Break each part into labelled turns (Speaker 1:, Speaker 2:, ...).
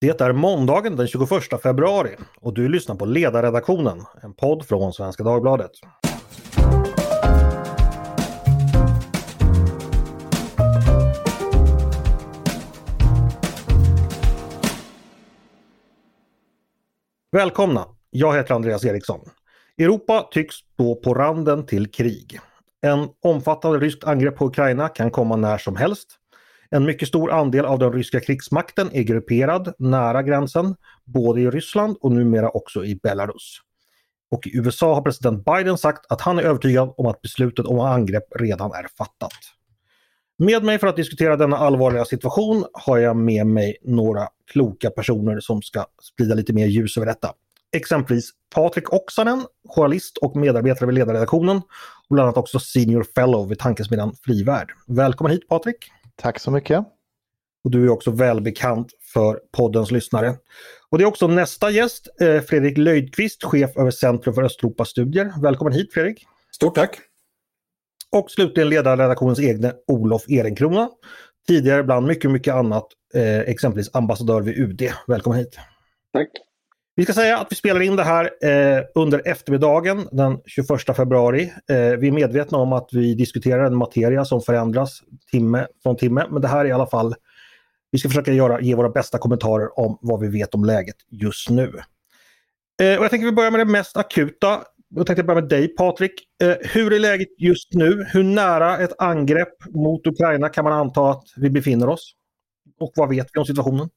Speaker 1: Det är måndagen den 21 februari och du lyssnar på Ledarredaktionen, en podd från Svenska Dagbladet. Välkomna! Jag heter Andreas Eriksson. Europa tycks stå på randen till krig. En omfattande ryskt angrepp på Ukraina kan komma när som helst. En mycket stor andel av den ryska krigsmakten är grupperad nära gränsen, både i Ryssland och numera också i Belarus. Och i USA har president Biden sagt att han är övertygad om att beslutet om angrepp redan är fattat. Med mig för att diskutera denna allvarliga situation har jag med mig några kloka personer som ska sprida lite mer ljus över detta. Exempelvis Patrik Oksanen, journalist och medarbetare vid ledarredaktionen och bland annat också senior fellow vid tankesmedjan Frivärd. Välkommen hit Patrik!
Speaker 2: Tack så mycket!
Speaker 1: Och du är också välbekant för poddens lyssnare. Och det är också nästa gäst, eh, Fredrik Löjdqvist, chef över Centrum för Östeuropastudier. Välkommen hit Fredrik!
Speaker 3: Stort tack!
Speaker 1: Och slutligen ledarredaktionens egna Olof Ehrenkrona. Tidigare bland mycket, mycket annat, eh, exempelvis ambassadör vid UD. Välkommen hit!
Speaker 3: Tack!
Speaker 1: Vi ska säga att vi spelar in det här eh, under eftermiddagen den 21 februari. Eh, vi är medvetna om att vi diskuterar en materia som förändras timme från timme, men det här är i alla fall vi ska försöka göra, ge våra bästa kommentarer om vad vi vet om läget just nu. Eh, och jag tänker vi börjar med det mest akuta. Jag tänkte börja med dig Patrik. Eh, hur är läget just nu? Hur nära ett angrepp mot Ukraina kan man anta att vi befinner oss? Och vad vet vi om situationen?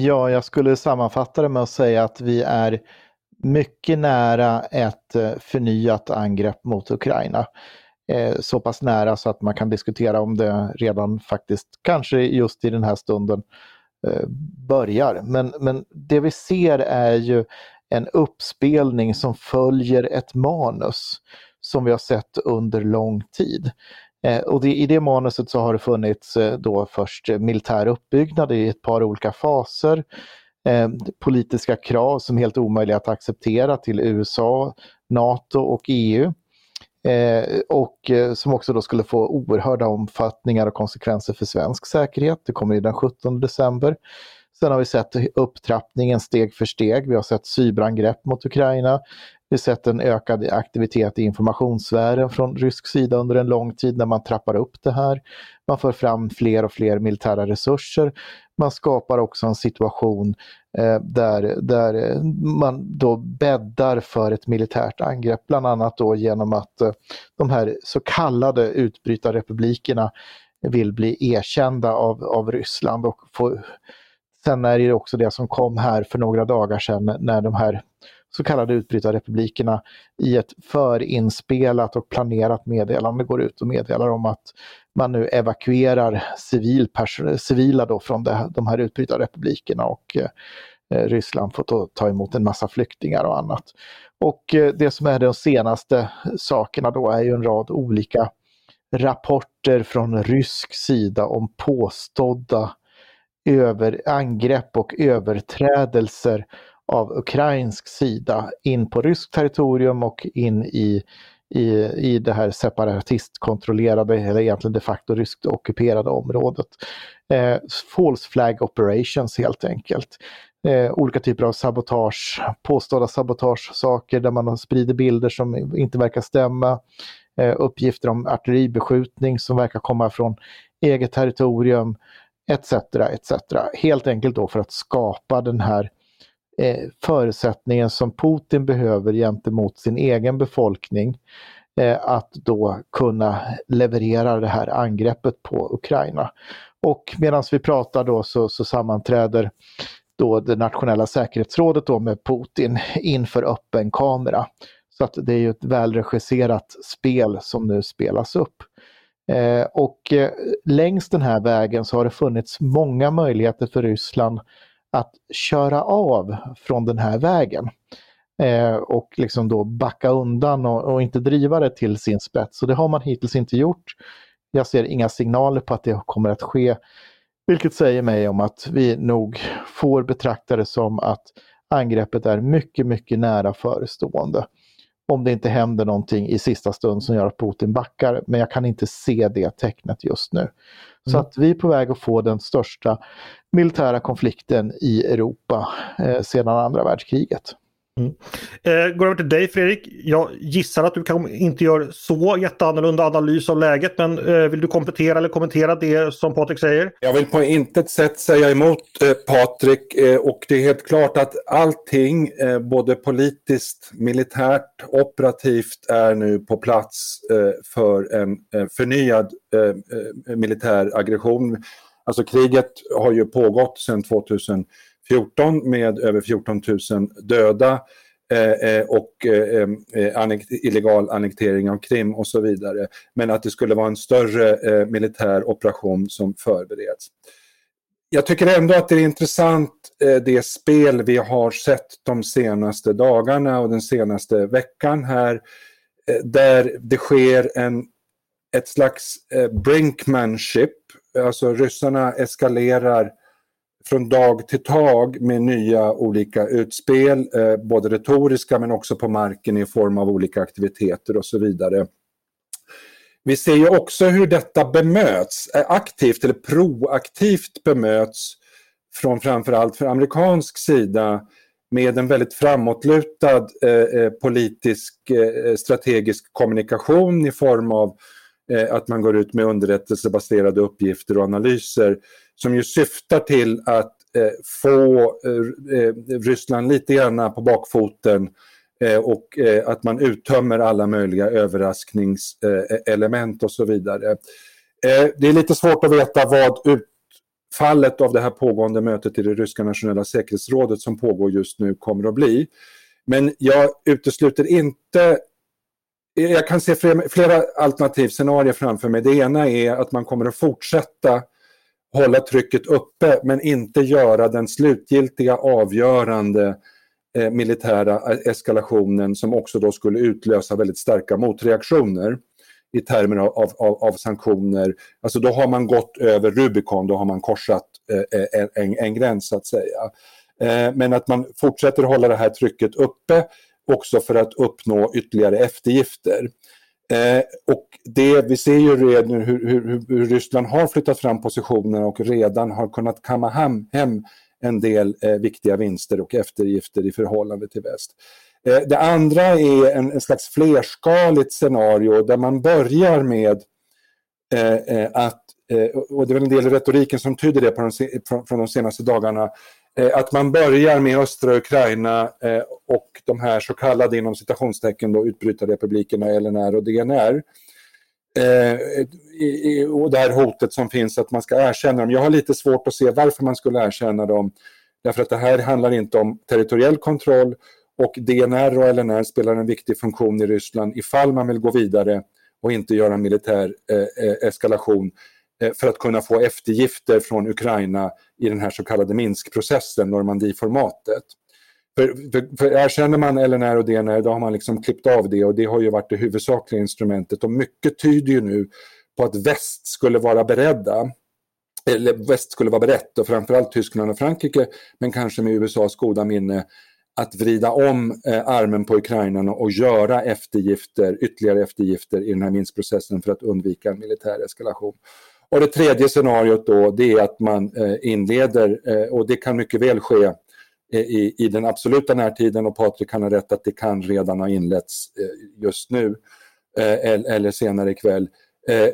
Speaker 2: Ja, jag skulle sammanfatta det med att säga att vi är mycket nära ett eh, förnyat angrepp mot Ukraina. Eh, så pass nära så att man kan diskutera om det redan faktiskt, kanske just i den här stunden, eh, börjar. Men, men det vi ser är ju en uppspelning som följer ett manus som vi har sett under lång tid. Eh, och det, i det manuset så har det funnits eh, då först militär uppbyggnad i ett par olika faser. Eh, politiska krav som är helt omöjliga att acceptera till USA, NATO och EU. Eh, och eh, som också då skulle få oerhörda omfattningar och konsekvenser för svensk säkerhet. Det kommer ju den 17 december. Sen har vi sett upptrappningen steg för steg. Vi har sett cyberangrepp mot Ukraina. Vi har sett en ökad aktivitet i informationssfären från rysk sida under en lång tid när man trappar upp det här. Man för fram fler och fler militära resurser. Man skapar också en situation eh, där, där eh, man då bäddar för ett militärt angrepp, bland annat då genom att eh, de här så kallade utbrytarrepublikerna vill bli erkända av, av Ryssland och få Sen är det också det som kom här för några dagar sedan när de här så kallade utbrytarrepublikerna i ett förinspelat och planerat meddelande går ut och meddelar om att man nu evakuerar civil civila då från det, de här utbrytarrepublikerna och eh, Ryssland får ta emot en massa flyktingar och annat. Och eh, det som är de senaste sakerna då är ju en rad olika rapporter från rysk sida om påstådda över angrepp och överträdelser av ukrainsk sida in på ryskt territorium och in i, i, i det här separatistkontrollerade, eller egentligen de facto ryskt ockuperade området. Eh, false flag operations helt enkelt. Eh, olika typer av sabotage, påstådda sabotagesaker där man sprider bilder som inte verkar stämma. Eh, uppgifter om artilleribeskjutning som verkar komma från eget territorium etc. etc. Helt enkelt då för att skapa den här eh, förutsättningen som Putin behöver gentemot sin egen befolkning eh, att då kunna leverera det här angreppet på Ukraina. Och medan vi pratar då så, så sammanträder då det nationella säkerhetsrådet då med Putin inför öppen kamera. Så att det är ju ett välregisserat spel som nu spelas upp. Eh, och eh, längs den här vägen så har det funnits många möjligheter för Ryssland att köra av från den här vägen. Eh, och liksom då backa undan och, och, inte driva det till sin spets. Så det har man hittills inte gjort. Jag ser inga signaler på att det kommer att ske. Vilket säger mig om att vi nog får betrakta det som att angreppet är mycket, mycket nära förestående. om det inte händer någonting i sista stund som gör att Putin backar. Men jag kan inte se det tecknet just nu. Mm. Så att vi är på väg att få den största militära konflikten i Europa eh, sedan andra världskriget.
Speaker 1: Mm. Eh, går över till dig Fredrik. Jag gissar att du kan, inte gör så jätteannorlunda analys av läget men eh, vill du komplettera eller kommentera det som Patrik säger?
Speaker 3: Jag vill på intet sätt säga emot eh, Patrik eh, och det är helt klart att allting eh, både politiskt, militärt, operativt är nu på plats eh, för en eh, förnyad eh, eh, militär aggression. Alltså kriget har ju pågått sedan 2000 14 med över 14 000 döda eh, eh, och eh, eh illegal annektering av Krim och så vidare. Men att det skulle vara en större eh, militär operation som förbereds. Jag tycker ändå att det är intressant eh, det spel vi har sett de senaste dagarna och den senaste veckan här där det sker en, ett slags brinkmanship, alltså ryssarna eskalerar från dag till dag med nya olika utspel, eh, både retoriska men också på marken i form av olika aktiviteter och så vidare. Vi ser ju också hur detta bemöts, eh, aktivt eller proaktivt bemöts från framförallt för amerikansk sida med en väldigt framåtlutad eh, eh, politisk eh, strategisk kommunikation i form av eh, att man går ut med underrättelsebaserade uppgifter och analyser som ju syftar till att eh, få eh, eh, Ryssland lite grann på bakfoten eh, och eh, att man uttömmer alla möjliga överraskningselement eh, och så vidare. Eh, det är lite svårt att veta vad utfallet av det här pågående mötet i det ryska nationella säkerhetsrådet som pågår just nu kommer att bli. Men jag utesluter inte jag kan se flera, flera alternativscenarier framför mig. Det ena är att man kommer att fortsätta hålla trycket uppe men inte göra den slutgiltiga avgörande eh, militära eh, eskalationen som också då skulle utlösa väldigt starka motreaktioner i termer av, av, av sanktioner. Alltså då har man gått över Rubicon, då har man korsat eh, eh en, en, gräns så att säga. Eh, men att man fortsätter hålla det här trycket uppe också för att uppnå ytterligare eftergifter. Eh, och det, vi ser ju redan hur, hur, hur, Ryssland har flyttat fram positionerna och redan har kunnat kamma hem, hem en del eh, viktiga vinster och eftergifter i förhållande till väst. Eh, det andra är en, en, slags flerskaligt scenario där man börjar med eh, eh att, eh, och det är väl en del i retoriken som tyder det på de, från, från de senaste dagarna, Eh, att man börjar med östra Ukraina eh, och de här så kallade inom citationstecken då utbrytarrepublikerna LNR och DNR. Eh, och det här hotet som finns att man ska erkänna dem. Jag har lite svårt att se varför man skulle erkänna dem. Därför att det här handlar inte om territoriell kontroll och DNR och LNR spelar en viktig funktion i Ryssland ifall man vill gå vidare och inte göra en militär eskalation Eh, för att kunna få eftergifter från Ukraina i den här så kallade Minskprocessen, Normandieformatet. För, för, för erkänner man LNR och DNR då har man liksom klippt av det och det har ju varit det huvudsakliga instrumentet och mycket tyder ju nu på att väst skulle vara beredda eller väst skulle vara berett och framförallt Tyskland och Frankrike men kanske med USAs goda minne att vrida om eh, armen på Ukraina och göra eftergifter, ytterligare eftergifter i den här Minskprocessen för att undvika en militär eskalation. Och det tredje scenariot då det är att man eh, inleder, eh, och det kan mycket väl ske eh, i, i den absoluta närtiden och Patrik kan ha rätt att det kan redan ha inletts just nu eller senare ikväll.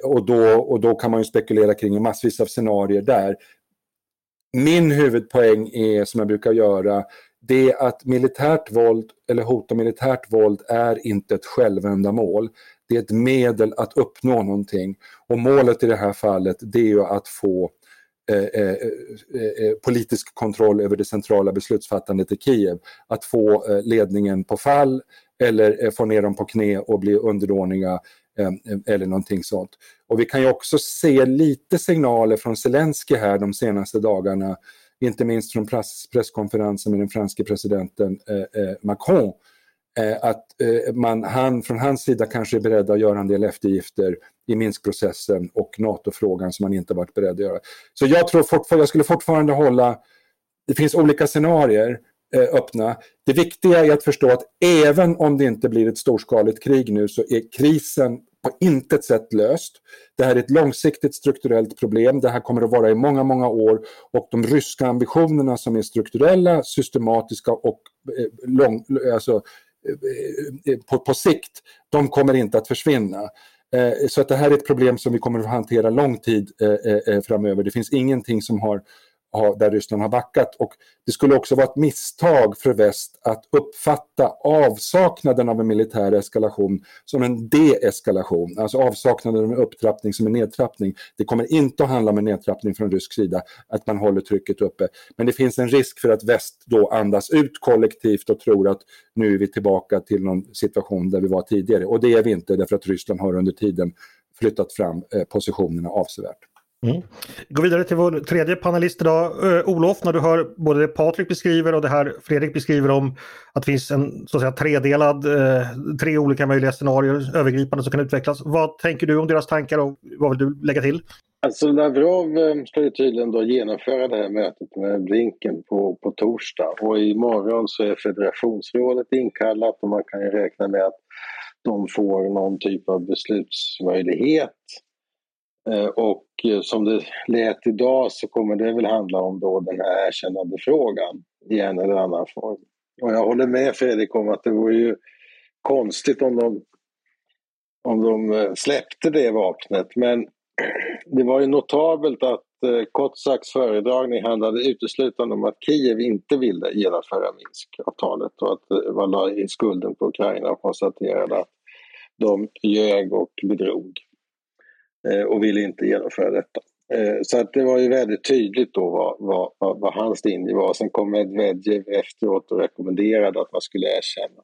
Speaker 3: Och då, och då kan man ju spekulera kring massvis av scenarier där. Min huvudpoäng är, som jag brukar göra, det är att militärt våld eller hot om militärt våld är inte ett självändamål det är ett medel att uppnå någonting. Och målet i det här fallet det är ju att få eh, eh, eh, eh, politisk kontroll över det centrala beslutsfattandet i Kiev. Att få eh, ledningen på fall eller eh, få ner dem på knä och bli underdåniga eh, eller någonting sånt. Och vi kan ju också se lite signaler från Zelensky här de senaste dagarna, inte minst från press presskonferensen med den franske presidenten eh, Macron, Eh, Eh, att eh, man, han, från hans sida kanske är beredd att göra en del eftergifter i Minskprocessen och NATO-frågan som man inte varit beredd att göra. Så jag tror fortfarande, jag skulle fortfarande hålla, det finns olika scenarier eh, öppna. Det viktiga är att förstå att även om det inte blir ett storskaligt krig nu så är krisen på intet sätt löst. Det här är ett långsiktigt strukturellt problem. Det här kommer att vara i många, många år och de ryska ambitionerna som är strukturella, systematiska och eh, lång, alltså, Eh, eh, på, på sikt, de kommer inte att försvinna. Eh, så att det här är ett problem som vi kommer att hantera lång tid framöver. Det finns ingenting som har där Ryssland har backat. Och det skulle också vara ett misstag för väst att uppfatta avsaknaden av en militär eskalation som en deeskalation, alltså avsaknaden av en upptrappning som en nedtrappning. Det kommer inte att handla om en nedtrappning från rysk sida, att man håller trycket uppe. Men det finns en risk för att väst då andas ut kollektivt och tror att nu är vi tillbaka till någon situation där vi var tidigare. Och det är vi inte, därför att Ryssland har under tiden flyttat fram eh, positionerna avsevärt.
Speaker 1: Mm. Gå vidare till vår tredje panelist idag. Uh, Olof, när du hör både det Patrik beskriver och det här Fredrik beskriver om att det finns en så att säga, tredelad, uh, tre olika möjliga scenarier övergripande som kan utvecklas. Vad tänker du om deras tankar och vad vill du lägga till?
Speaker 4: Alltså Lavrov eh, ska ju tydligen då genomföra det här mötet med Blinken på, på torsdag och imorgon så är federationsrådet inkallat och man kan ju räkna med att de får någon typ av beslutsmöjlighet Eh, och eh, som det lät idag så kommer det väl handla om då den här erkännandefrågan i en eller annan form. Och jag håller med Fredrik om att det vore ju konstigt om de, om de eh, släppte det vapnet. Men det var ju notabelt att Kotsaks föredragning handlade uteslutande om att Kiev inte ville genomföra Minskavtalet och att man la i skulden på Ukraina och konstaterade att de ljög och bedrog. Eh, och ville inte genomföra detta. Eh, så att det var ju väldigt tydligt då vad, vad, vad, vad hans linje var. Sen kom Medvedev efteråt och rekommenderade att man skulle erkänna.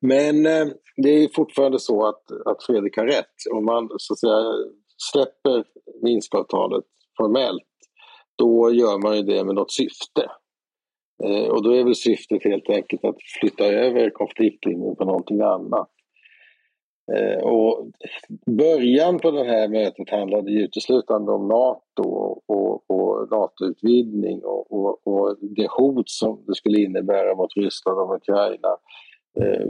Speaker 4: Men eh, det är fortfarande så att, att Fredrik har rätt. Om man så att säga, släpper Minskavtalet formellt, då gör man ju det med något syfte. Eh, och då är väl syftet helt enkelt att flytta över konfliktlinjen på någonting annat. Eh, och början på det här mötet handlade ju uteslutande om Nato och, och NATO-utvidgning och, och, och, det hot som det skulle innebära mot Ryssland och Ukraina eh,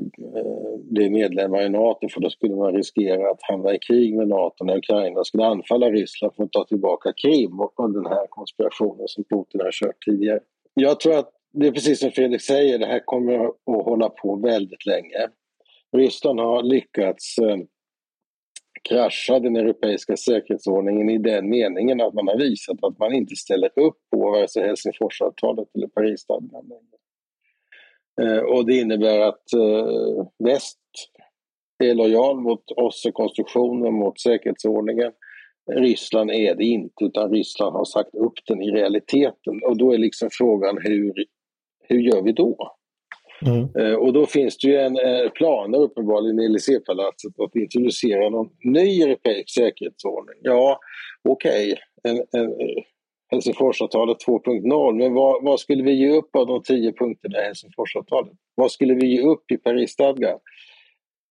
Speaker 4: eh, medlemmar i Nato för då skulle man riskera att hamna i krig med Nato när Ukraina skulle anfalla Ryssland för att ta tillbaka Krim och, och den här konspirationen som Putin har kört tidigare. Jag tror att det är precis som Fredrik säger, det här kommer att hålla på väldigt länge. Ryssland har lyckats eh, krascha den europeiska säkerhetsordningen i den meningen att man har visat att man inte ställer upp på vare sig Helsingforsavtalet eller Parisstadgan. Eh, och det innebär att eh, väst är lojal mot oss och konstruktionen, mot säkerhetsordningen. Ryssland är det inte, utan Ryssland har sagt upp den i realiteten. Och då är liksom frågan hur, hur gör vi då? Mm. Eh, och då finns det ju en eh, plan planer uppenbarligen i Élysée-palatset att introducera någon ny europeisk säkerhetsordning. Ja, okej, okay. Eh, Helsingforsavtalet 2.0, men vad, vad, skulle vi ge upp av de tio punkterna i Helsingforsavtalet? Vad skulle vi ge upp i Parisstadgan?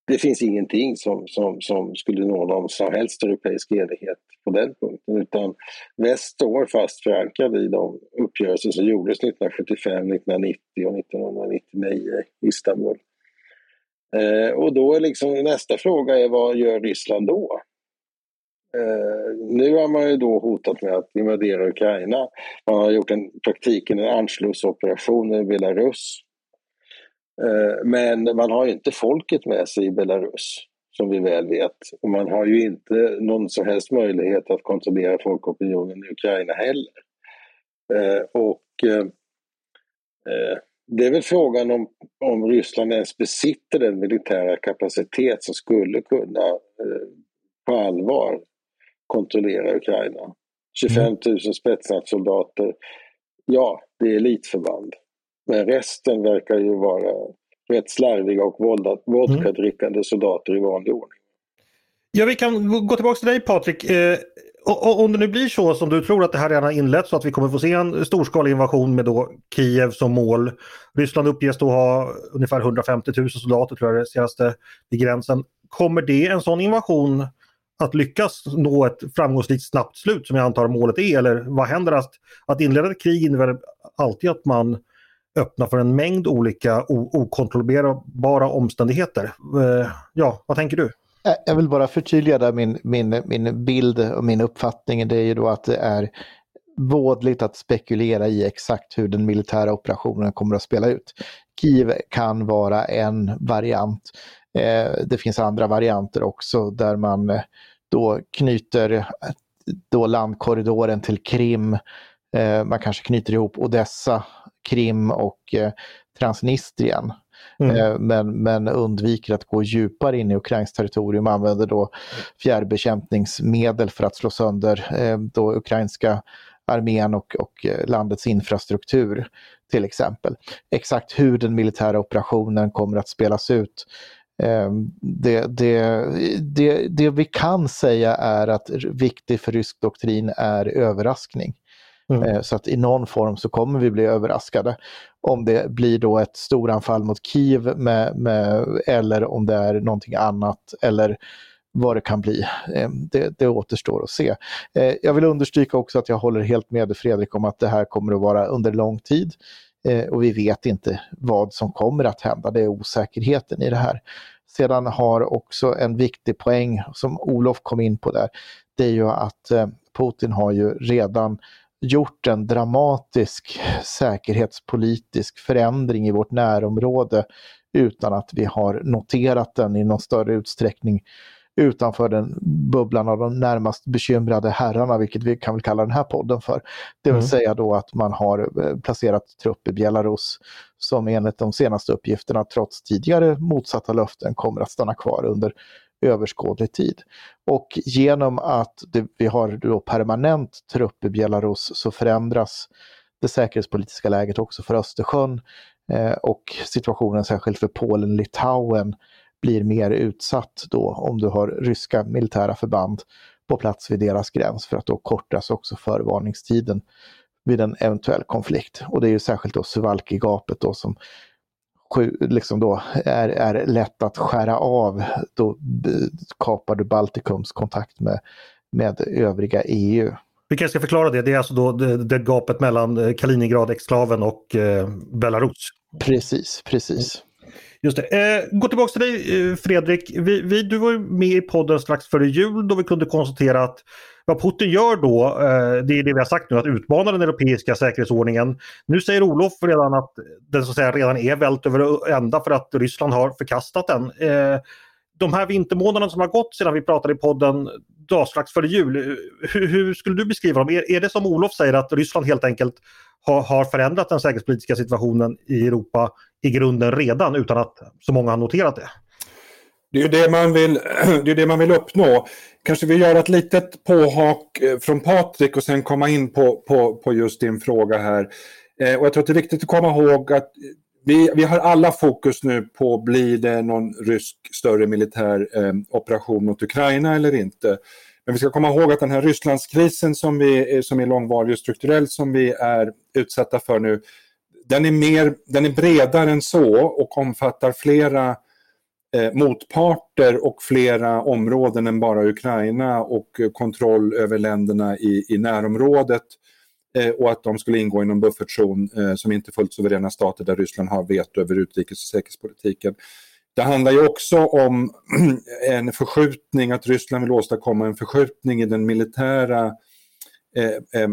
Speaker 4: Det finns ingenting som, som, som skulle nå någon som helst europeisk enighet på den punkten utan väst står fast förankrad i de uppgörelser som gjordes 1975, 1990 och 1999 i Istanbul. Eh, och då är liksom nästa fråga är vad gör Ryssland då? Eh, nu har man ju då hotat med att invadera Ukraina. Man har gjort en praktiken en Anschlussoperation i Belarus men man har inte folket med sig i Belarus, som vi väl vet. Och man har ju inte någon som helst möjlighet att kontrollera folkopinionen i Ukraina heller. Eh, och eh, det är väl frågan om, om Ryssland ens besitter den militära kapacitet som skulle kunna på allvar kontrollera Ukraina. 25 000 spetsnazsoldater, ja, det är elitförband. Men resten verkar ju vara rätt slarviga och vodkadrickande mm. soldater i vanlig ordning.
Speaker 1: Ja, vi kan gå tillbaka till dig Patrik. Eh, om det nu blir så som du tror att det här redan har inletts så att vi kommer få se en storskalig invasion med då Kiev som mål. Ryssland uppges då ha ungefär 150 000 soldater tror jag det senaste vid gränsen. Kommer det en sån invasion att lyckas nå ett framgångsrikt snabbt slut som jag antar målet är? Eller vad händer? Att, att inleda ett krig innebär alltid att man öppna för en mängd olika okontrollerbara omständigheter. Eh, ja, vad tänker du?
Speaker 2: Eh, jag vill bara förtydliga där min, min, min bild och min uppfattning. Det är ju då att det är vådligt att spekulera i exakt hur den militära operationen kommer att spela ut. Kiev kan vara en variant. Eh, det finns andra varianter också där man då knyter då landkorridoren till Krim. Man kanske knyter ihop Odessa, Krim och Transnistrien. Mm. Men, men undviker att gå djupare in i Ukrains territorium och använder då fjärrbekämpningsmedel för att slå sönder då ukrainska armén och, och landets infrastruktur till exempel. Exakt hur den militära operationen kommer att spelas ut det, det, det, det vi kan säga är att viktig för rysk doktrin är överraskning. Mm. Eh, så att i någon form så kommer vi bli överraskade. Om det blir då ett storanfall mot Kiev med, med, eller om det är någonting annat eller vad det kan bli. Ehm, det, det återstår att se. Eh, jag vill understryka också att jag håller helt med Fredrik om att det här kommer att vara under lång tid. Eh, och vi vet inte vad som kommer att hända, det är osäkerheten i det här. Sedan har också en viktig poäng som Olof kom in på där, det är ju att Putin har ju redan gjort en dramatisk säkerhetspolitisk förändring i vårt närområde utan att vi har noterat den i någon större utsträckning utanför den bubblan av de närmast bekymrade herrarna, vilket vi kan väl kalla den här podden för. Det vill mm. säga då att man har eh, placerat trupp i Belarus som enligt de senaste uppgifterna, trots tidigare motsatta löften, kommer att stanna kvar under överskådlig tid. Och genom att det, vi har då permanent trupp i Belarus så förändras det säkerhetspolitiska läget också för Östersjön eh, och situationen särskilt för Polen, Litauen blir mer utsatt då om du har ryska militära förband på plats vid deras gräns för att då kortas också förvarningstiden vid en eventuell konflikt. Och det är ju särskilt då Suvalki-gapet då som liksom då är, är lätt att skära av. Då kapar du Baltikums kontakt med, med övriga EU.
Speaker 1: Vi kanske ska förklara det. Det är alltså då det, det gapet mellan eh, Kaliningrad-exklaven och eh, Belarus.
Speaker 2: Precis, precis.
Speaker 1: Just det. Eh, gå tillbaka till dig eh, Fredrik. Vi, vi, du var med i podden strax före jul då vi kunde konstatera att vad Putin gör då, eh, det är det vi har sagt nu, att utmana den europeiska säkerhetsordningen. Nu säger Olof redan att den så att säga redan är vält över ända för att Ryssland har förkastat den. Eh, de här vintermånaderna som har gått sedan vi pratade i podden dag strax före jul, hur, hur skulle du beskriva dem? Är, är, det som Olof säger att Ryssland helt enkelt har, har förändrat den säkerhetspolitiska situationen i Europa i grunden redan utan att så många har noterat det?
Speaker 3: Det är det man vill, det är det man vill uppnå. Kanske vi gör ett litet påhak eh, från Patrik och sen komma in på, på, på just din fråga här. Eh, och jag tror att det är viktigt att komma ihåg att vi, vi har alla fokus nu på blir det någon rysk större militär eh, operation mot Ukraina eller inte. Men vi ska komma ihåg att den här Rysslandskrisen som, vi, eh, som är långvarig och strukturell som vi är utsatta för nu, den är, mer, den är bredare än så och omfattar flera eh, motparter och flera områden än bara Ukraina och eh, kontroll över länderna i, i närområdet eh, och att de skulle ingå i någon buffertzon eh, som inte fullt suveräna stater där Ryssland har veto över utrikes och säkerhetspolitiken. Det handlar ju också om en förskjutning, att Ryssland vill åstadkomma en förskjutning i den militära eh, eh,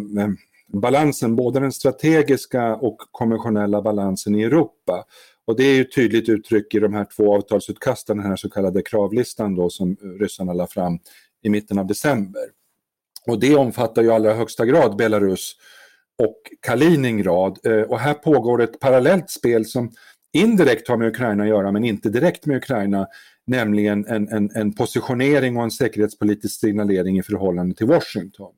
Speaker 3: balansen, både den strategiska och konventionella balansen i Europa. Och det är ju tydligt uttryck i de här två avtalsutkasten, den här så kallade kravlistan då som ryssarna la fram i mitten av december. Och det omfattar ju i allra högsta grad Belarus och Kaliningrad. Eh, och här pågår ett parallellt spel som indirekt har med Ukraina att göra men inte direkt med Ukraina, nämligen en, en, en positionering och en säkerhetspolitisk signalering i förhållande till Washington.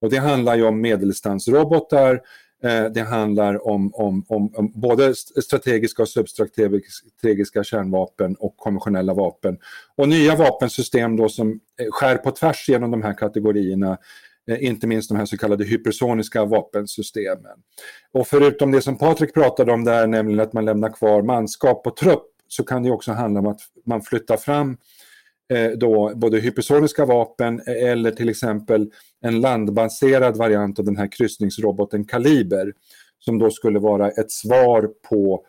Speaker 3: Och det handlar ju om medeldistansrobotar, Eh, det handlar om, om, om, om, både strategiska och substrategiska kärnvapen och konventionella vapen. Och nya vapensystem då som eh, skär på tvärs genom de här kategorierna eh, inte minst de här så kallade hypersoniska vapensystemen. Och förutom det som Patrik pratade om där, nämligen att man lämnar kvar manskap och trupp, så kan det också handla om att man flyttar fram eh, Eh, då både hypersoniska vapen eh, eller till exempel en landbaserad variant av den här kryssningsroboten Kaliber som då skulle vara ett svar på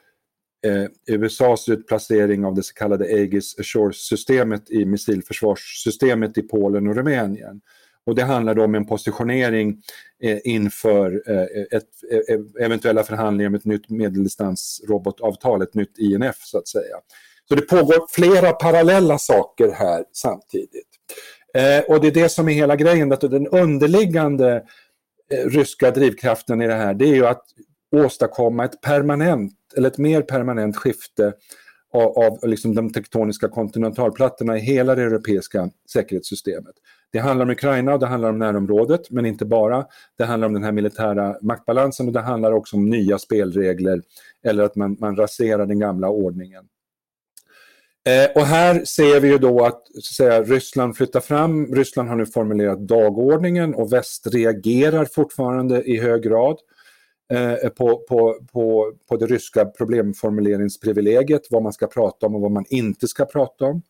Speaker 3: eh, USAs utplacering av det så kallade Aegis Ashore-systemet i missilförsvarssystemet i Polen och Rumänien. Och det handlar om en positionering eh, inför eh, ett, eh, eventuella förhandlingar om ett nytt medeldistansrobotavtal, ett nytt INF så att säga. Så det pågår flera parallella saker här samtidigt. Eh, och det är det som är hela grejen, att den underliggande eh, ryska drivkraften i det här, det är ju att åstadkomma ett permanent, eller ett mer permanent skifte av, av liksom de tektoniska kontinentalplattorna i hela det europeiska säkerhetssystemet. Det handlar om Ukraina och det handlar om närområdet, men inte bara. Det handlar om den här militära maktbalansen och det handlar också om nya spelregler eller att man, man raserar den gamla ordningen. Eh, och här ser vi ju då att, så att säga, Ryssland flyttar fram, Ryssland har nu formulerat dagordningen och väst reagerar fortfarande i hög grad eh, på, på, på, på det ryska problemformuleringsprivilegiet, vad man ska prata om och vad man inte ska prata om.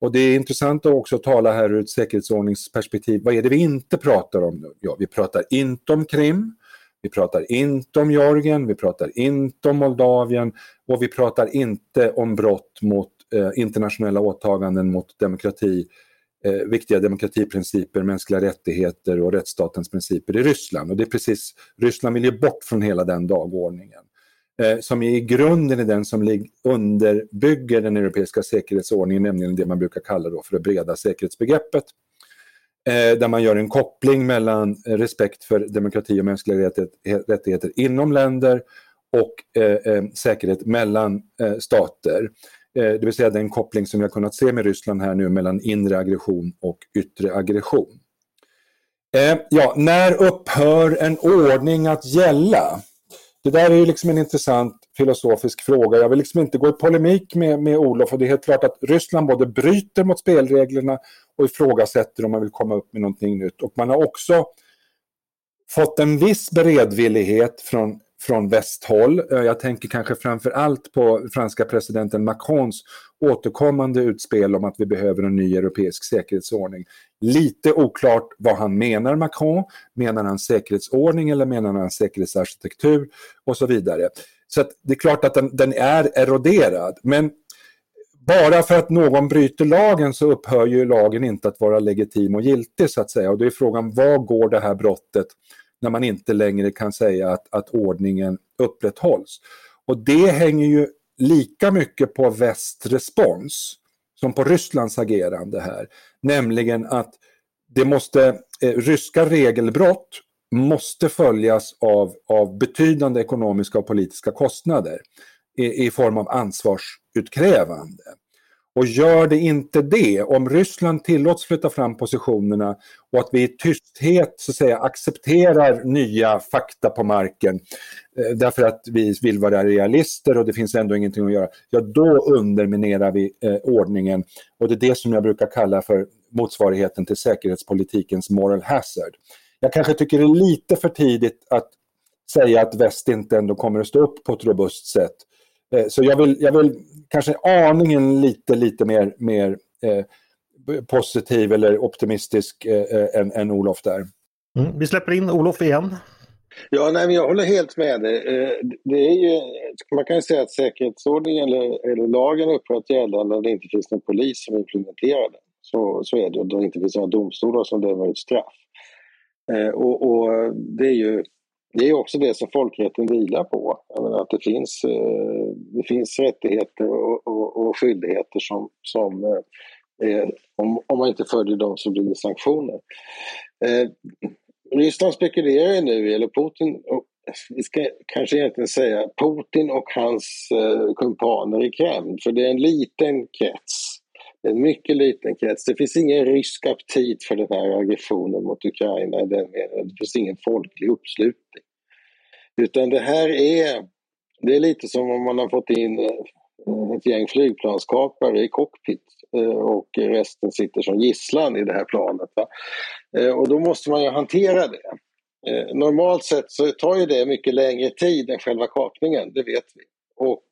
Speaker 3: Och det är intressant att också tala här ur ett säkerhetsordningsperspektiv. Vad är det vi inte pratar om nu? Ja, vi pratar inte om Krim, vi pratar inte om Georgien, vi pratar inte om Moldavien och vi pratar inte om brott mot Eh, internationella åtaganden mot demokrati, eh, viktiga demokratiprinciper, mänskliga rättigheter och rättsstatens principer i Ryssland. Och det är precis, Ryssland vill ju bort från hela den dagordningen. Eh, som i grunden är den som underbygger den europeiska säkerhetsordningen, nämligen det man brukar kalla då för det breda säkerhetsbegreppet. Eh, där man gör en koppling mellan respekt för demokrati och mänskliga rättigheter inom länder och säkerhet mellan stater. Eh, det vill säga den koppling som vi har kunnat se med Ryssland här nu mellan inre aggression och yttre aggression. Eh, ja, när upphör en ordning att gälla? Det där är ju liksom en intressant filosofisk fråga. Jag vill liksom inte gå i polemik med, med Olof och det är helt klart att Ryssland både bryter mot spelreglerna och ifrågasätter om man vill komma upp med någonting nytt. Och man har också fått en viss beredvillighet från, från västhåll. Eh, jag tänker kanske framför allt på franska presidenten Macrons återkommande utspel om att vi behöver en ny europeisk säkerhetsordning. Lite oklart vad han menar, Macron. Menar han säkerhetsordning eller menar han säkerhetsarkitektur och så vidare. Så det är klart att den, den, är eroderad. Men bara för att någon bryter lagen så upphör ju lagen inte att vara legitim och giltig så att säga. Och då är frågan, vad går det här brottet när man inte längre kan säga att, att ordningen upprätthålls? Och det hänger ju lika mycket på västs respons som på Rysslands agerande här. Nämligen att det måste, eh, ryska regelbrott måste följas av, av betydande ekonomiska och politiska kostnader i, i form av ansvarsutkrävande. Och gör det inte det, om Ryssland tillåts flytta fram positionerna och att vi i tysthet så att säga, accepterar nya fakta på marken eh, därför att vi vill vara realister och det finns ändå ingenting att göra, ja då underminerar vi eh, ordningen. Och det är det som jag brukar kalla för motsvarigheten till säkerhetspolitikens moral hazard. Jag kanske tycker det är lite för tidigt att säga att väst inte ändå kommer att stå upp på ett robust sätt. Eh, så jag vill, jag vill kanske aningen lite, lite mer, mer eh, positiv eller optimistisk eh, än, än Olof där.
Speaker 1: Mm, vi släpper in Olof igen.
Speaker 4: Ja, nej, men jag håller helt med dig. Det är ju, man kan ju säga att säkerhetsordningen eller, eller lagen upphör att gälla när det inte finns någon polis som implementerar den. Så, så är det, och det inte finns några domstolar som dömer ut straff. Eh, och, och, det är ju det är också det som folkrätten vilar på. Menar, att det finns, eh, det finns rättigheter och, och, och skyldigheter som, som eh, om, om man inte följer dem så blir det sanktioner. Eh, Ryssland spekulerar ju nu, eller Putin, och vi ska kanske egentligen säga Putin och hans eh, kumpaner i Kreml, för det är en liten krets en mycket liten krets. Det finns ingen rysk aptit för den här aggressionen mot Ukraina i den meningen. Det finns ingen folklig uppslutning. Utan det här är, det är lite som om man har fått in eh, ett gäng flygplanskapare i cockpit eh, och resten sitter som gisslan i det här planet. Va? Eh, och då måste man ju hantera det. Normalt sett så tar ju det mycket längre tid än själva kapningen, det vet vi. Och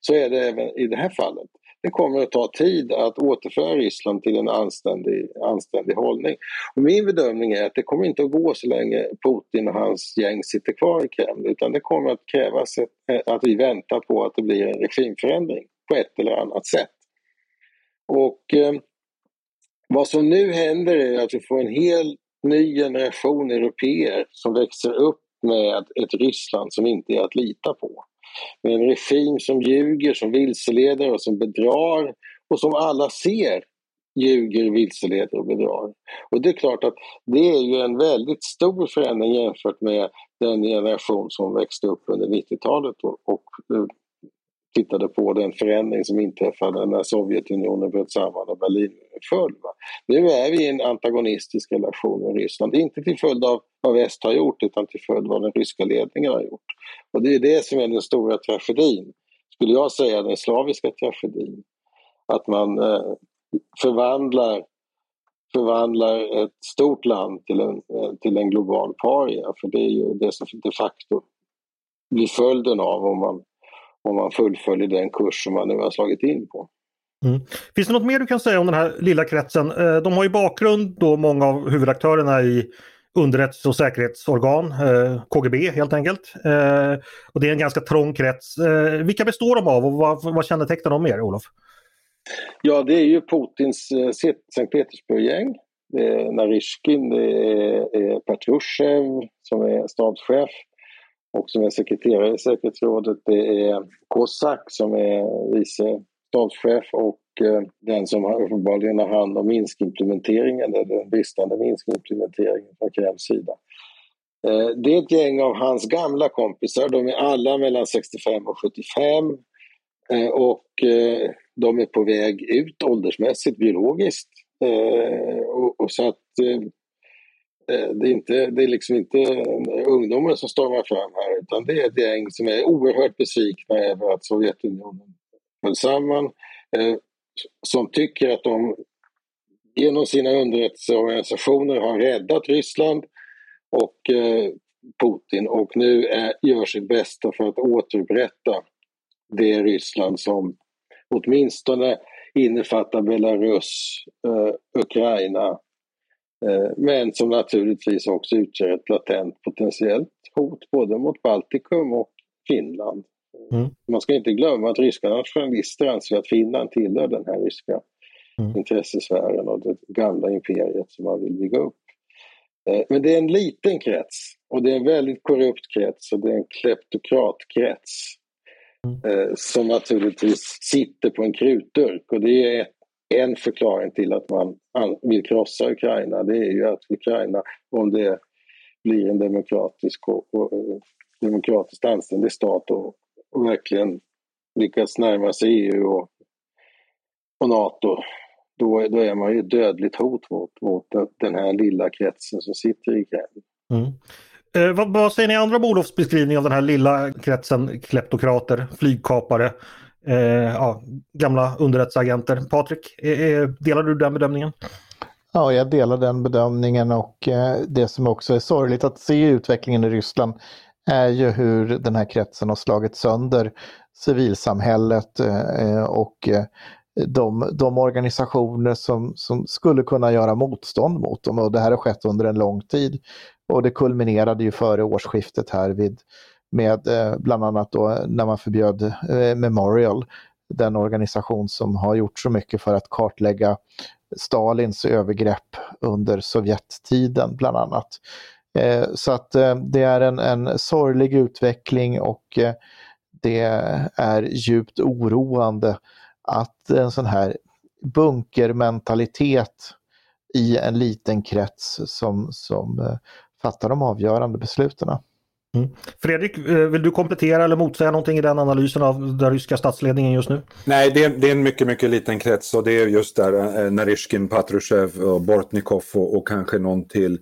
Speaker 4: så är det även i det här fallet det kommer att ta tid att återföra Ryssland till en anständig, anständig hållning. Och min bedömning är att det kommer inte att gå så länge Putin och hans gäng sitter kvar i Kreml utan det kommer att krävas ett, eh, att vi väntar på att det blir en regimförändring på ett eller annat sätt. Och eh, vad som nu händer är att vi får en hel ny generation europeer som växer upp med ett Ryssland som inte är att lita på. Med en regim som ljuger, som vilseleder och som bedrar och som alla ser ljuger, vilseleder och bedrar. Och det är klart att det är ju en väldigt stor förändring jämfört med den generation som växte upp under 90-talet och, och tittade på den förändring som inträffade när Sovjetunionen bröt samman och Berlin föll. Va? Nu är vi i en antagonistisk relation med Ryssland, inte till följd av vad väst har gjort utan till följd av vad den ryska ledningen har gjort. Och det är det som är den stora tragedin, skulle jag säga den slaviska tragedin. Att man eh, förvandlar, förvandlar ett stort land till en, eh, till en global paria, för det är ju det som de facto blir följden av om man om man fullföljer den kurs som man nu har slagit in på.
Speaker 1: Mm. Finns det något mer du kan säga om den här lilla kretsen? Eh, de har ju bakgrund då många av huvudaktörerna i underrättelse och säkerhetsorgan, eh, KGB helt enkelt. Eh, och det är en ganska trång krets. Vilka består de av och vad, vad kännetecknar de mer, Olof?
Speaker 4: Ja, det är ju Putins Sankt Petersburg-gäng. Det är Narishkin, det är Patrushev som är stabschef och som är sekreterare i säkerhetsrådet det är Kosak som är vice stabschef och eh, den som uppenbarligen har hand om Minskimplementeringen, eller den bristande Minskimplementeringen från Kremls sida. Eh, det är ett gäng av hans gamla kompisar, de är alla mellan 65 och 75 eh, och de är på väg ut åldersmässigt, biologiskt. Och så att det är, inte, det är liksom inte ungdomar som stormar fram här utan det är ett gäng som är oerhört besvikna över att Sovjetunionen föll samman. Eh, som tycker att de genom sina underrättelseorganisationer har räddat Ryssland och eh, Putin och nu är, gör sitt bästa för att återupprätta det Ryssland som åtminstone innefattar Belarus, eh, Ukraina men som naturligtvis också utgör ett latent potentiellt hot både mot Baltikum och Finland. Mm. Man ska inte glömma att ryska nationalister anser att Finland tillhör den här ryska mm. intressesfären och det gamla imperiet som man vill bygga upp. Eh, men det är en liten krets och det är en väldigt korrupt krets och det är en kleptokratkrets mm. Eh, som naturligtvis sitter på en krutdurk och det är ett en förklaring till att man vill krossa Ukraina det är ju att Ukraina, om det blir en demokratisk och, och, och demokratiskt anständig stat och, och, verkligen lyckas närma sig EU och, och Nato, då, då är man ju ett dödligt hot mot, mot den här lilla kretsen som sitter i Kreml. Mm.
Speaker 1: Eh, vad, vad säger ni andra om Olofs beskrivning av den här lilla kretsen kleptokrater, flygkapare eh, ja, gamla underrättelseagenter. Patrik, eh, delar du den bedömningen?
Speaker 2: Ja, jag delar den bedömningen och eh, det som också är sorgligt att se i utvecklingen i Ryssland är ju hur den här kretsen har slagit sönder civilsamhället eh, eh, och eh, de, de organisationer som, som skulle kunna göra motstånd mot dem och det här har skett under en lång tid. Och det kulminerade ju före årsskiftet här vid med eh, bland annat då när man förbjöd eh, Memorial, den organisation som har gjort så mycket för att kartlägga Stalins övergrepp under Sovjettiden bland annat. Eh, så att det är en, en sorglig utveckling och det är djupt oroande att en sån här bunkermentalitet i en liten krets som, som fattar de avgörande besluten.
Speaker 1: Mm. Fredrik, eh, vill du komplettera eller motsäga någonting i den analysen av den ryska statsledningen just nu?
Speaker 3: Nej, det är, det är en mycket, mycket liten krets och det är just där eh, Narishkin, Patrushev och Bortnikov och, och kanske någon till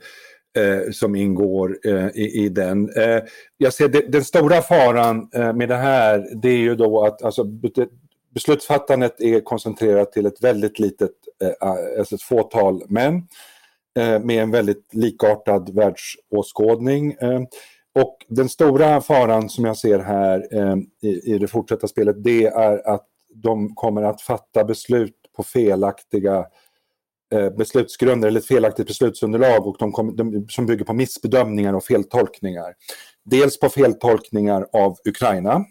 Speaker 3: eh, som ingår eh, i, i, den. Eh, jag ser det, den stora faran eh, med det här det är ju då att alltså, beslutsfattandet är koncentrerat till ett väldigt litet, alltså ett fåtal män eh, med en väldigt likartad världsåskådning. Och den stora faran som jag ser här eh, i, i, det fortsatta spelet det är att de kommer att fatta beslut på felaktiga eh, beslutsgrunder eller ett felaktigt beslutsunderlag och de, kom, de, som bygger på missbedömningar och feltolkningar. Dels på feltolkningar av Ukraina.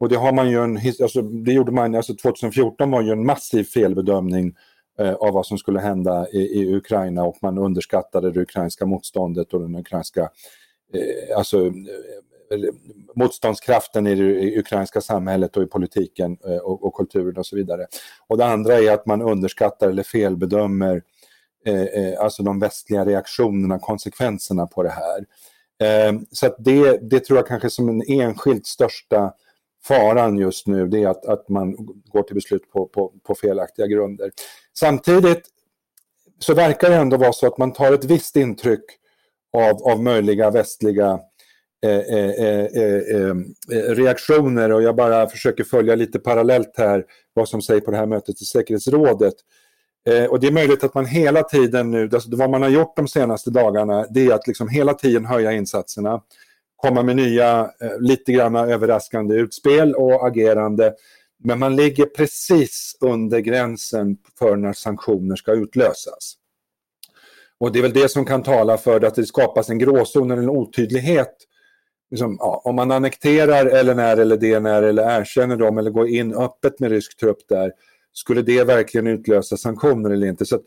Speaker 3: Och det har man ju en, alltså, det gjorde man, alltså 2014 var ju en massiv felbedömning eh, av vad som skulle hända i, i, Ukraina och man underskattade det ukrainska motståndet och den ukrainska eh, Eh, alltså, eh, motståndskraften i det ukrainska samhället och i politiken eh, och, och, kulturen och så vidare. Och det andra är att man underskattar eller felbedömer eh, eh, alltså de västliga reaktionerna, konsekvenserna på det här. Eh, så det, det tror jag kanske som den enskilt största faran just nu, det är att, att man går till beslut på, på, på felaktiga grunder. Samtidigt så verkar det ändå vara så att man tar ett visst intryck av, av möjliga västliga eh eh eh, eh, eh, eh, reaktioner och jag bara försöker följa lite parallellt här vad som sägs på det här mötet i säkerhetsrådet. och det är möjligt att man hela tiden nu, alltså vad man har gjort de senaste dagarna, det är att liksom hela tiden höja insatserna, komma med nya, lite grann överraskande utspel och agerande. Men man ligger precis under gränsen för när sanktioner ska utlösas. Och det är väl det som kan tala för att det skapas en gråzon eller en otydlighet liksom, ja, om man annekterar LNR eller DNR eller erkänner dem eller går in öppet med rysk trupp där, skulle det verkligen utlösa sanktioner eller inte? Så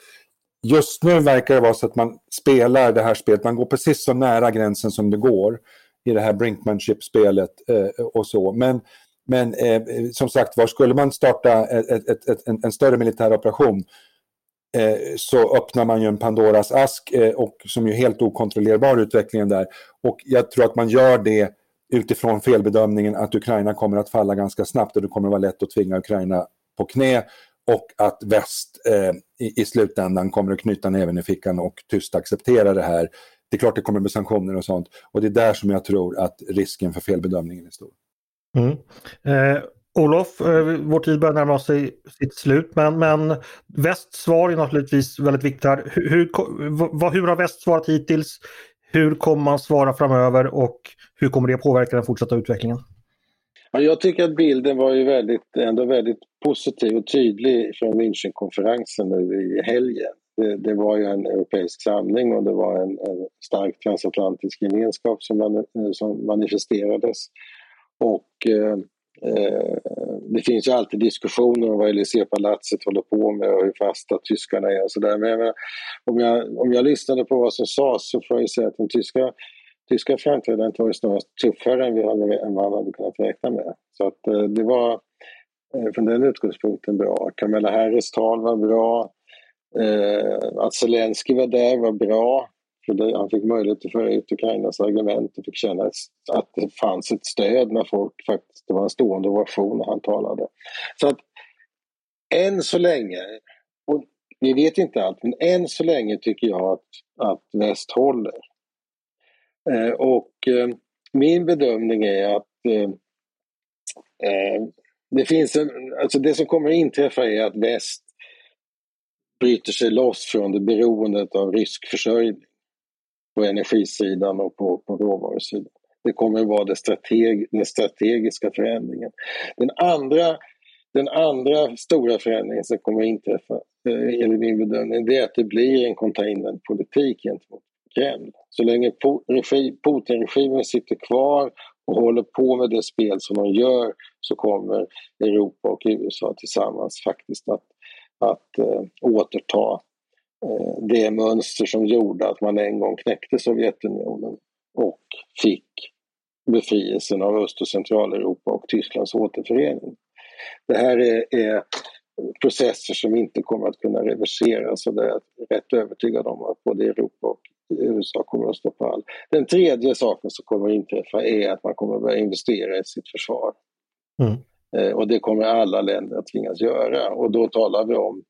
Speaker 3: just nu verkar det vara så att man spelar det här spelet, man går precis så nära gränsen som det går i det här Brinkmanship-spelet eh, och så. Men, men eh, som sagt var, skulle man starta ett, ett, ett, en, en större militär operation Eh, så öppnar man ju en Pandoras ask eh, och som är helt okontrollerbar utvecklingen där. Och jag tror att man gör det utifrån felbedömningen att Ukraina kommer att falla ganska snabbt och det kommer att vara lätt att tvinga Ukraina på knä och att väst eh, i, i, slutändan kommer att knyta näven i fickan och tyst acceptera det här. Det är klart det kommer med sanktioner och sånt och det är där som jag tror att risken för felbedömningen är stor.
Speaker 1: Mm. Eh, Olof, eh, vår tid börjar närma sig sitt slut men, men västs svar är naturligtvis väldigt viktigt här. Hur, hur, hur har väst svarat hittills? Hur kommer man svara framöver och hur kommer det påverka den fortsatta utvecklingen?
Speaker 4: Ja, jag tycker att bilden var ju väldigt, ändå väldigt positiv och tydlig från Münchenkonferensen nu i helgen. Det, det, var ju en europeisk samling och det var en, en stark transatlantisk gemenskap som, man, som manifesterades. Och Eh, Eh, det finns ju alltid diskussioner om vad Elysée-palatset håller på med och hur fasta tyskarna är och sådär. Men jag menar, om, jag, om jag lyssnade på vad som sades så får jag säga att den tyska, tyska framträdandet var ju snarast tuffare än, vi hade, än vad man hade kunnat räkna med. Så att eh, det var eh, från den utgångspunkten bra. Kamala Harris tal var bra. Eh, att Zelensky var där var bra. För det, han fick möjlighet att föra ut Ukrainas argument och fick känna att det fanns ett stöd när folk faktiskt, det var en stående ovation när han talade. Så att än så länge, och vi vet inte allt, men än så länge tycker jag att, att väst håller. Eh, och eh, min bedömning är att eh, eh det finns en, alltså det som kommer att inträffa är att väst bryter sig loss från det beroendet av rysk försörjning på energisidan och på, på råvarusidan. Det kommer att vara det strateg, den strategiska förändringen. Den andra, den andra stora förändringen som kommer att inträffa, eh, enligt min bedömning, det är att det blir en containerpolitik gentemot Kreml. Så länge Putin-regimen sitter kvar och håller på med det spel som de gör så kommer Europa och USA tillsammans faktiskt att, att äh, återta det mönster som gjorde att man en gång knäckte Sovjetunionen och fick befrielsen av Öst och Centraleuropa och Tysklands återförening. Det här är, är processer som inte kommer att kunna reverseras och det är jag rätt övertygad om att både Europa och USA kommer att stå på all. Den tredje saken som kommer att inträffa är att man kommer att börja investera i sitt försvar. Mm. Eh, och det kommer alla länder att tvingas göra och då talar vi om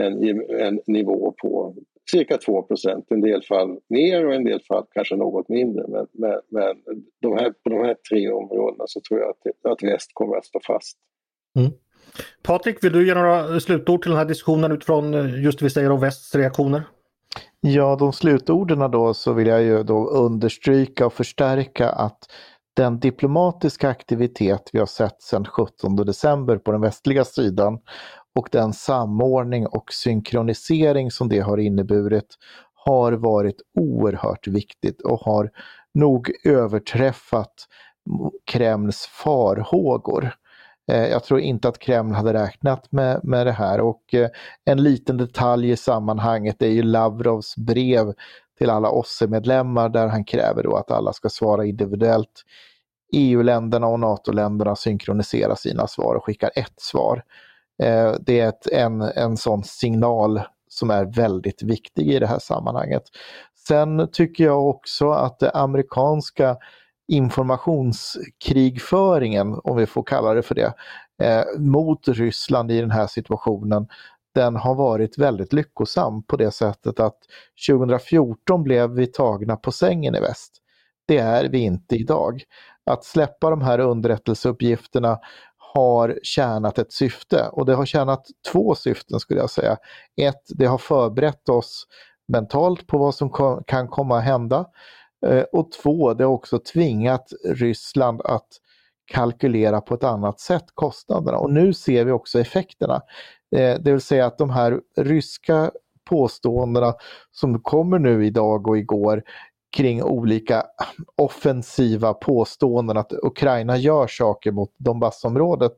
Speaker 4: en, en nivå på cirka 2% En del fall mer och en del fall kanske något mindre. Men, men, men de här, på de här tre områdena så tror jag att, att väst kommer att stå fast.
Speaker 1: Mm. Patrik, vill du ge några slutord till den här diskussionen utifrån just det vi säger om västs reaktioner?
Speaker 2: Ja, de slutorden då så vill jag ju då understryka och förstärka att den diplomatiska aktivitet vi har sett sedan 17 december på den västliga sidan och den samordning och synkronisering som det har inneburit har varit oerhört viktigt och har nog överträffat Kremls farhågor. Eh, jag tror inte att Kreml hade räknat med, med det här och eh, en liten detalj i sammanhanget är ju Lavrovs brev till alla OSSE-medlemmar där han kräver då att alla ska svara individuellt. EU-länderna och NATO-länderna synkroniserar sina svar och skickar ett svar. Eh, det är ett, en, en sån signal som är väldigt viktig i det här sammanhanget. Sen tycker jag också att det amerikanska informationskrigföringen, om vi får kalla det för det, eh, mot Ryssland i den här situationen, den har varit väldigt lyckosam på det sättet att 2014 blev vi tagna på sängen i väst. Det är vi inte idag. Att släppa de här underrättelseuppgifterna har tjänat ett syfte och det har tjänat två syften skulle jag säga. Ett, det har förberett oss mentalt på vad som kan komma att hända. Eh, och två, det har också tvingat Ryssland att kalkylera på ett annat sätt kostnaderna. Och nu ser vi också effekterna. Eh, det vill säga att de här ryska påståendena som kommer nu idag och igår kring olika offensiva påståenden att Ukraina gör saker mot Donbassområdet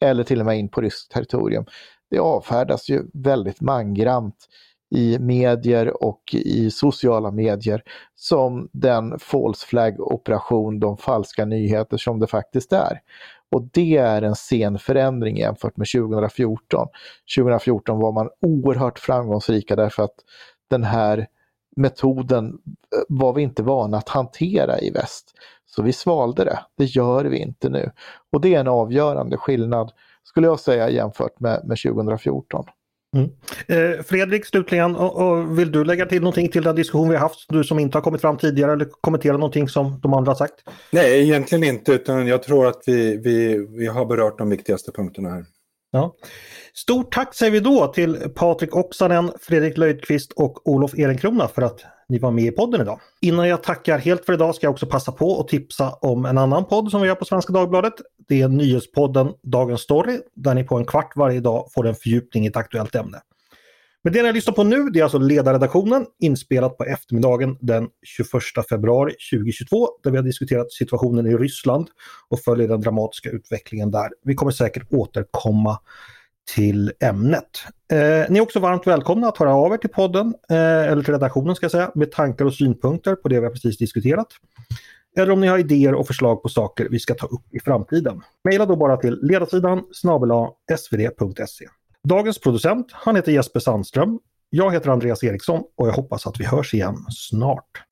Speaker 2: eller till och med in på ryskt territorium. Det avfärdas ju väldigt mangrant i medier och i sociala medier som den false flag operation, de falska nyheter som det faktiskt är. Och det är en sen förändring jämfört med 2014. 2014 var man oerhört framgångsrika därför att den här metoden eh, var vi inte vana att hantera i väst. Så vi svalde det, det gör vi inte nu. Och det är en avgörande skillnad skulle jag säga jämfört med, med 2014.
Speaker 1: Mm. Eh, Fredrik, slutligen, och, och vill du lägga till någonting till den diskussion vi har haft, du som inte har kommit fram tidigare, eller kommentera någonting som de andra har sagt?
Speaker 3: Nej, egentligen inte, utan jag tror att vi, vi, vi har berört de viktigaste punkterna här.
Speaker 1: Ja. Stort tack säger vi då till Patrik Oksanen, Fredrik Löjdqvist och Olof Ehrenkrona för att ni var med i podden idag. Innan jag tackar helt för idag ska jag också passa på att tipsa om en annan podd som vi gör på Svenska Dagbladet. Det är nyhetspodden Dagens Story där ni på en kvart varje dag får en fördjupning i ett aktuellt ämne. Men det ni lyssnar på nu det är alltså ledarredaktionen inspelat på eftermiddagen den 21 februari 2022 där vi har diskuterat situationen i Ryssland och följer den dramatiska utvecklingen där. Vi kommer säkert återkomma till ämnet. Eh, ni är också varmt välkomna att höra av er till podden, eh, eller till redaktionen ska jag säga, med tankar och synpunkter på det vi har precis diskuterat. Eller om ni har idéer och förslag på saker vi ska ta upp i framtiden. Maila då bara till ledarsidan snabela svd.se. Dagens producent, han heter Jesper Sandström. Jag heter Andreas Eriksson och jag hoppas att vi hörs igen snart.